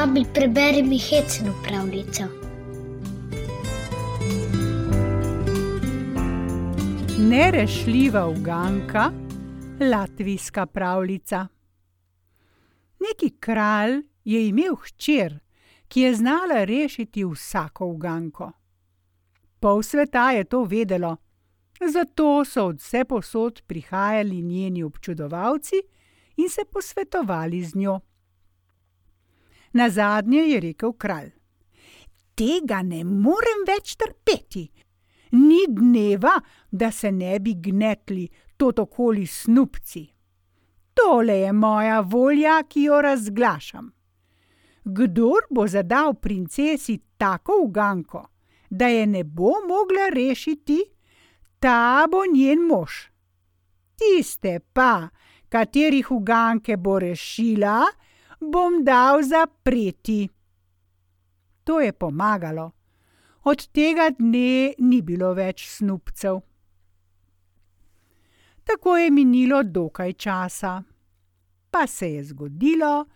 Babi, preberi mi hecno pravljico. Nerešljiva uganka, latvijska pravljica. Neki kralj je imel hčer, ki je znala rešiti vsako uganko. Pol sveta je to vedelo, zato so od vsepovsod prihajali njeni občudovalci in se posvetovali z njo. Nazadnje je rekel kralj: Tega ne morem več trpeti. Ni dneva, da se ne bi gnetli tot okoli snupci. Tole je moja volja, ki jo razglašam. Kdor bo zadal princesi tako uganko, da je ne bo mogla rešiti, ta bo njen mož. Tiste pa, katerih uganke bo rešila, bom dal zapreti. To je pomagalo. Od tega dne ni bilo več snubcev. Tako je minilo dokaj časa. Pa se je zgodilo,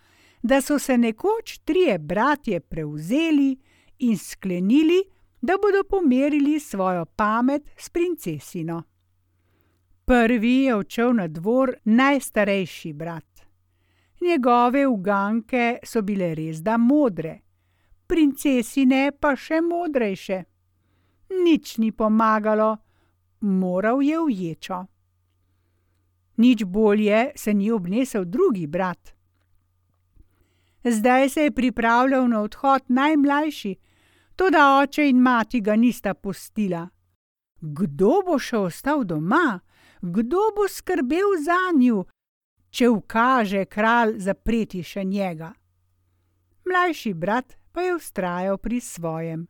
da so se nekoč trije bratje prevzeli in sklenili, da bodo pomerili svojo pamet s princesino. Prvi je odšel na dvor najstarejši brat. Njegove uganke so bile res da modre, princesine pa še modrejše. Nič ni pomagalo, moral je v ječo. Nič bolje se ni obnesel drugi brat. Zdaj se je pripravljal na odhod najmlajši, toda oče in mati ga nista pustila. Kdo bo še ostal doma, kdo bo skrbel zanju, če ukaže kralj zapreti še njega. Mlajši brat pa je vztrajal pri svojem.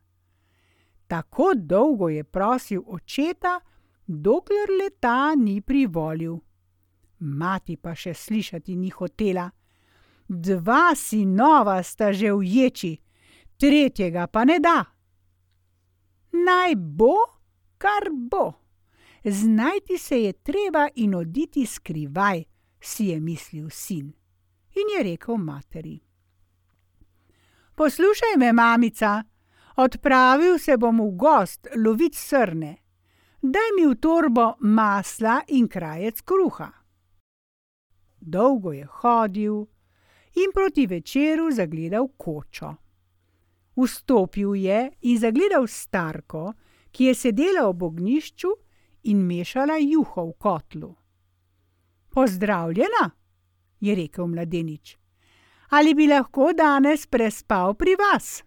Tako dolgo je prosil očeta, dokler leta ni privolil. Mati pa še slišati ni hotela. Dva sinova sta že v ječi, tretjega pa ne da. Naj bo, kar bo. Znajti se je treba in oditi skrivaj, si je mislil sin in je rekel materi: Poslušaj me, mamica, odpravil se bom v gost lovit srne. Daj mi v torbo masla in krajec kruha. Dolgo je hodil in proti večeru zagledal kočo. Vstopil je in zagledal starko, ki je sedela ob ognjišču in mešala juho v kotlu. Pozdravljena, je rekel mladenič. Ali bi lahko danes prespal pri vas?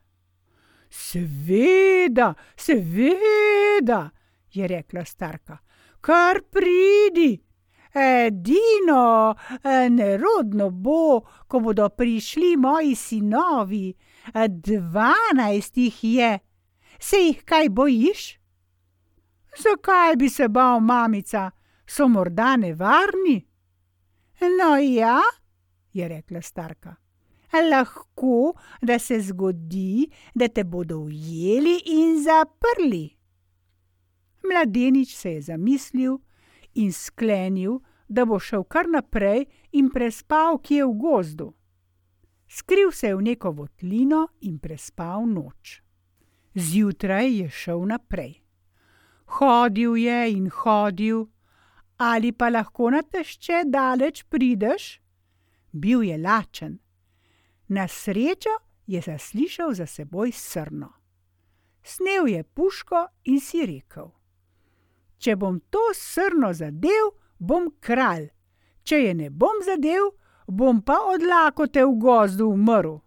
Seveda, seveda, je rekla starka. Kar pridi. Edino nerodno bo, ko bodo prišli moji sinovi, dvanajst jih je. Se jih kaj bojiš? Zakaj bi se bal, mamica, so morda nevarni? No, ja, je rekla starka. Lahko, da se zgodi, da te bodo ujeli in zaprli. Mladenič se je zamislil in sklenil, da bo šel kar naprej in prespal kje v gozdu. Skril se je v neko votlino in prespal noč. Zjutraj je šel naprej. Hodil je in hodil, ali pa lahko na tešče daleč prideš? Bil je lačen. Na srečo je zaslišal za seboj srno. Snel je puško in si rekel: Če bom to srno zadev, bom kralj, če je ne bom zadev, bom pa od lakote v gozdu umrl.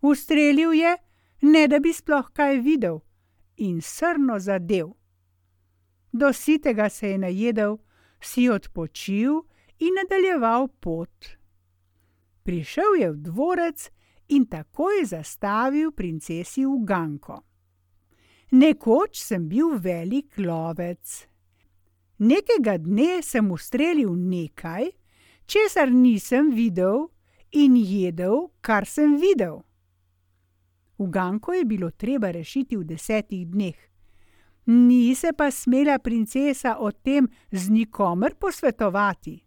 Ustrelil je, ne da bi sploh kaj videl, in srno zadev. Do sitega se je najedel, si odpočil in nadaljeval pot. Prišel je v dvorec in takoj zastavil princesi Uganko. Nekoč sem bil velik lovec. Nekega dne sem ustrelil nekaj, česar nisem videl, in jedel, kar sem videl. Uganko je bilo treba rešiti v desetih dneh. Ni se pa smela princesa o tem z nikomer posvetovati.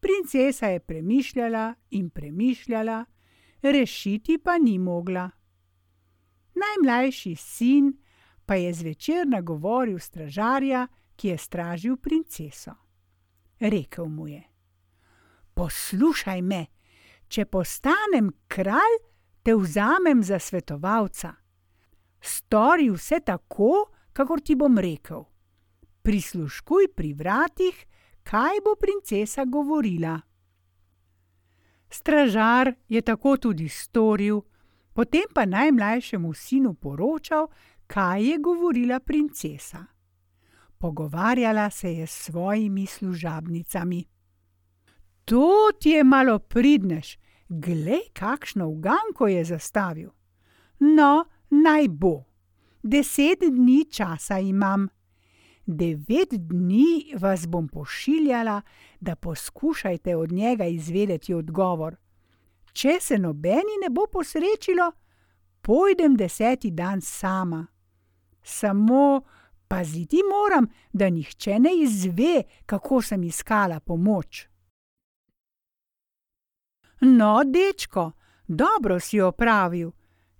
Princesa je premišljala in premišljala, rešiti pa ni mogla. Najmlajši sin pa je zvečer nagovoril stražarja, ki je stražil princeso. Rekl mu je: Poslušaj me, če postanem kralj, te vzamem za svetovalca. Stori vse tako, kakor ti bom rekel. Prisluškuj pri vratih, kaj bo princesa govorila. Stražar je tako tudi storil, potem pa najmlajšemu sinu poročal, kaj je govorila princesa. Pogovarjala se je s svojimi služabnicami. To ti je malo pridneš, glej, kakšno uganko je zastavil. No, naj bo. Deset dni časa imam. Devet dni vas bom pošiljala, da poskušajte od njega izvedeti odgovor. Če se nobeni ne bo posrečilo, pojdem deseti dan sama. Samo paziti moram, da nihče ne izve, kako sem iskala pomoč. No, dečko, dobro si opravil,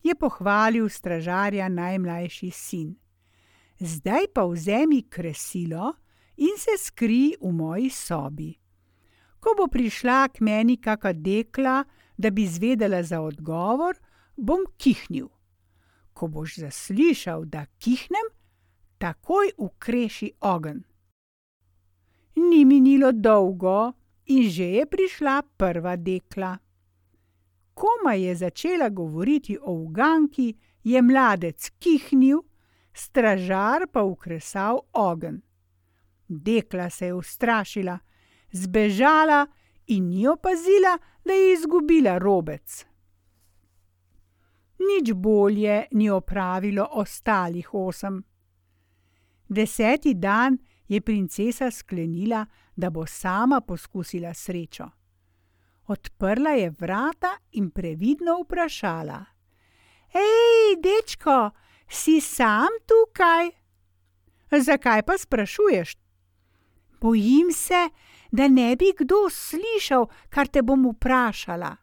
je pohvalil stražarja najmlajši sin. Zdaj pa vzemi kresilo in se skri v moji sobi. Ko bo prišla k meni kakšna dekla, da bi zvedela za odgovor, bom kihnil. Ko boš zaslišal, da kihnem, takoj ukreši ogen. Ni minilo dolgo in že je prišla prva dekla. Komaj je začela govoriti o uganki, je mladec kihnil, stražar pa ukresal ogen. Dekla se je ustrašila, zbežala in ni opazila, da je izgubila robec. Nič bolje ni opravilo ostalih osem. Deseti dan je princesa sklenila, da bo sama poskusila srečo. Odprla je vrata in previdno vprašala: Hej, dečko, si sam tukaj? Zakaj pa sprašuješ? Bojim se, da ne bi kdo slišal, kar te bom vprašala.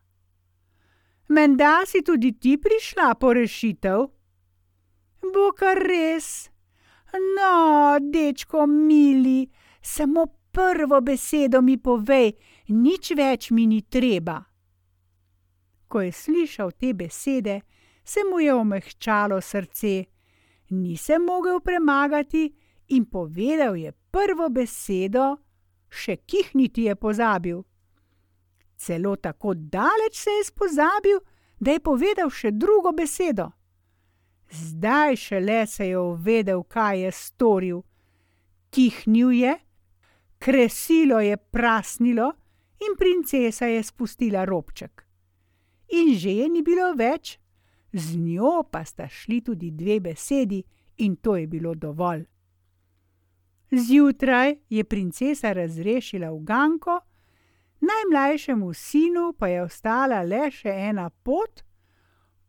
Menda si tudi ti prišla po rešitev? Bo kar res. No, dečko, mili, samo prvo besedo mi povej, nič več mi ni treba. Ko je slišal te besede, se mu je omehčalo srce, ni se mogel premagati in povedal je prvo besedo, še kihniti je pozabil. Celo tako daleč se je spozabil, da je povedal še drugo besedo. Zdaj šele se je uvedel, kaj je storil. Kihnil je, kresilo je prasnilo in princesa je spustila robček. In že je ni bilo več, z njo pa sta šli tudi dve besedi, in to je bilo dovolj. Zjutraj je princesa razrešila uganko, najmlajšemu sinu pa je ostala le še ena pot,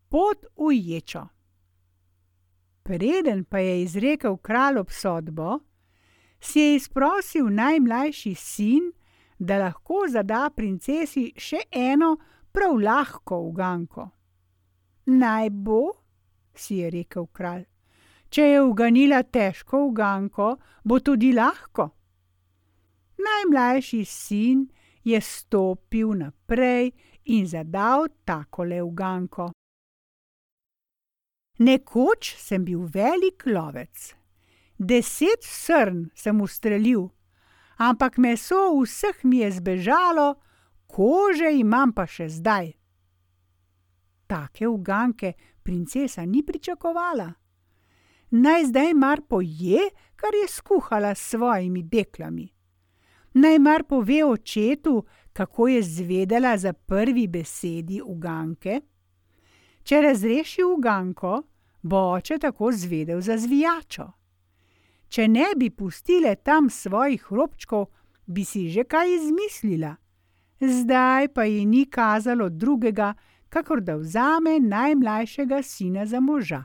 pot v ječo. Preden pa je izrekel kralj obsodbo, si je izprosil najmlajši sin, da lahko zada princesi še eno prav lahko uganko. Naj bo, si je rekel kralj, če je uganila težko uganko, bo tudi lahko. Najmlajši sin je stopil naprej in zadal takole uganko. Nekoč sem bil velik lovec deset srn sem ustrelil, ampak meso vseh mi je zbežalo, kože imam pa še zdaj. Take uganke princesa ni pričakovala. Naj zdaj mar poje, kar je skuhala s svojimi deklami. Naj mar pove očetu, kako je zvedela za prvi besedi uganke. Če razreši uganko, bo oče tako zvedel za zvijačo. Če ne bi pustile tam svojih robčkov, bi si že kaj izmislila. Zdaj pa ji ni kazalo drugega, kakor da vzame najmlajšega sina za moža.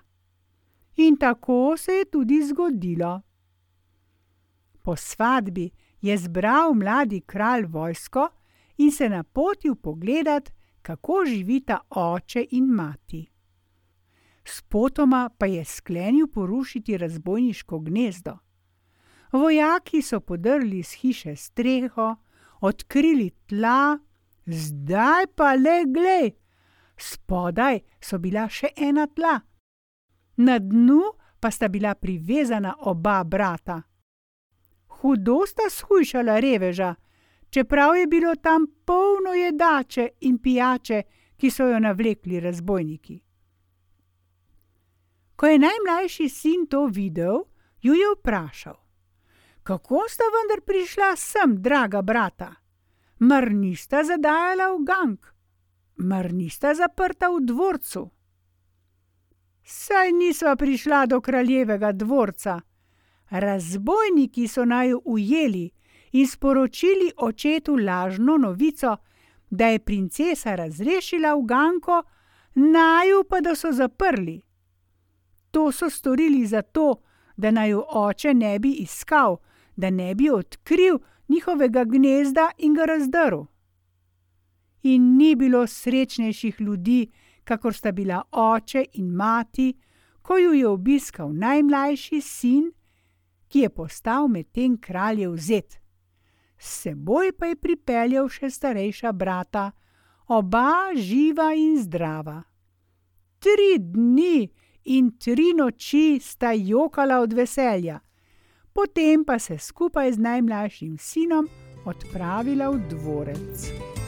In tako se je tudi zgodilo. Po svadbi je zbral mladi kralj vojsko in se napotil pogledat, kako živita oče in mati. Spotoma pa je sklenil porušiti razbojniško gnezdo. Vojaki so podrli z hiše streho, odkrili tla, zdaj pa le glej, spodaj so bila še ena tla, na dnu pa sta bila privezana oba brata. Hudo sta shujšala reveža, čeprav je bilo tam polno jedače in pijače, ki so jo navlekli razbojniki. Ko je najmlajši sin to videl, ju je vprašal: Kako sta vendar prišla sem, draga brata? Mar nista zadajala v gang, mar nista zaprta v dvorcu? Saj nisva prišla do kraljevega dvorca. Razbojniki so naju ujeli in sporočili očetu lažno novico, da je princesa razrešila v ganko, naju pa da so zaprli. To so storili zato, da naju oče ne bi iskal, da ne bi odkril njihovega gnezda in ga razdrl. In ni bilo srečnejših ljudi, kakor sta bila oče in mati, ko ju je obiskal najmlajši sin, ki je postal medtem kraljev zet. S seboj pa je pripeljal še starejša brata, oba živa in zdrava. Tri dni in tri noči sta jokala od veselja, potem pa se skupaj z najmlajšim sinom odpravila v dvorec.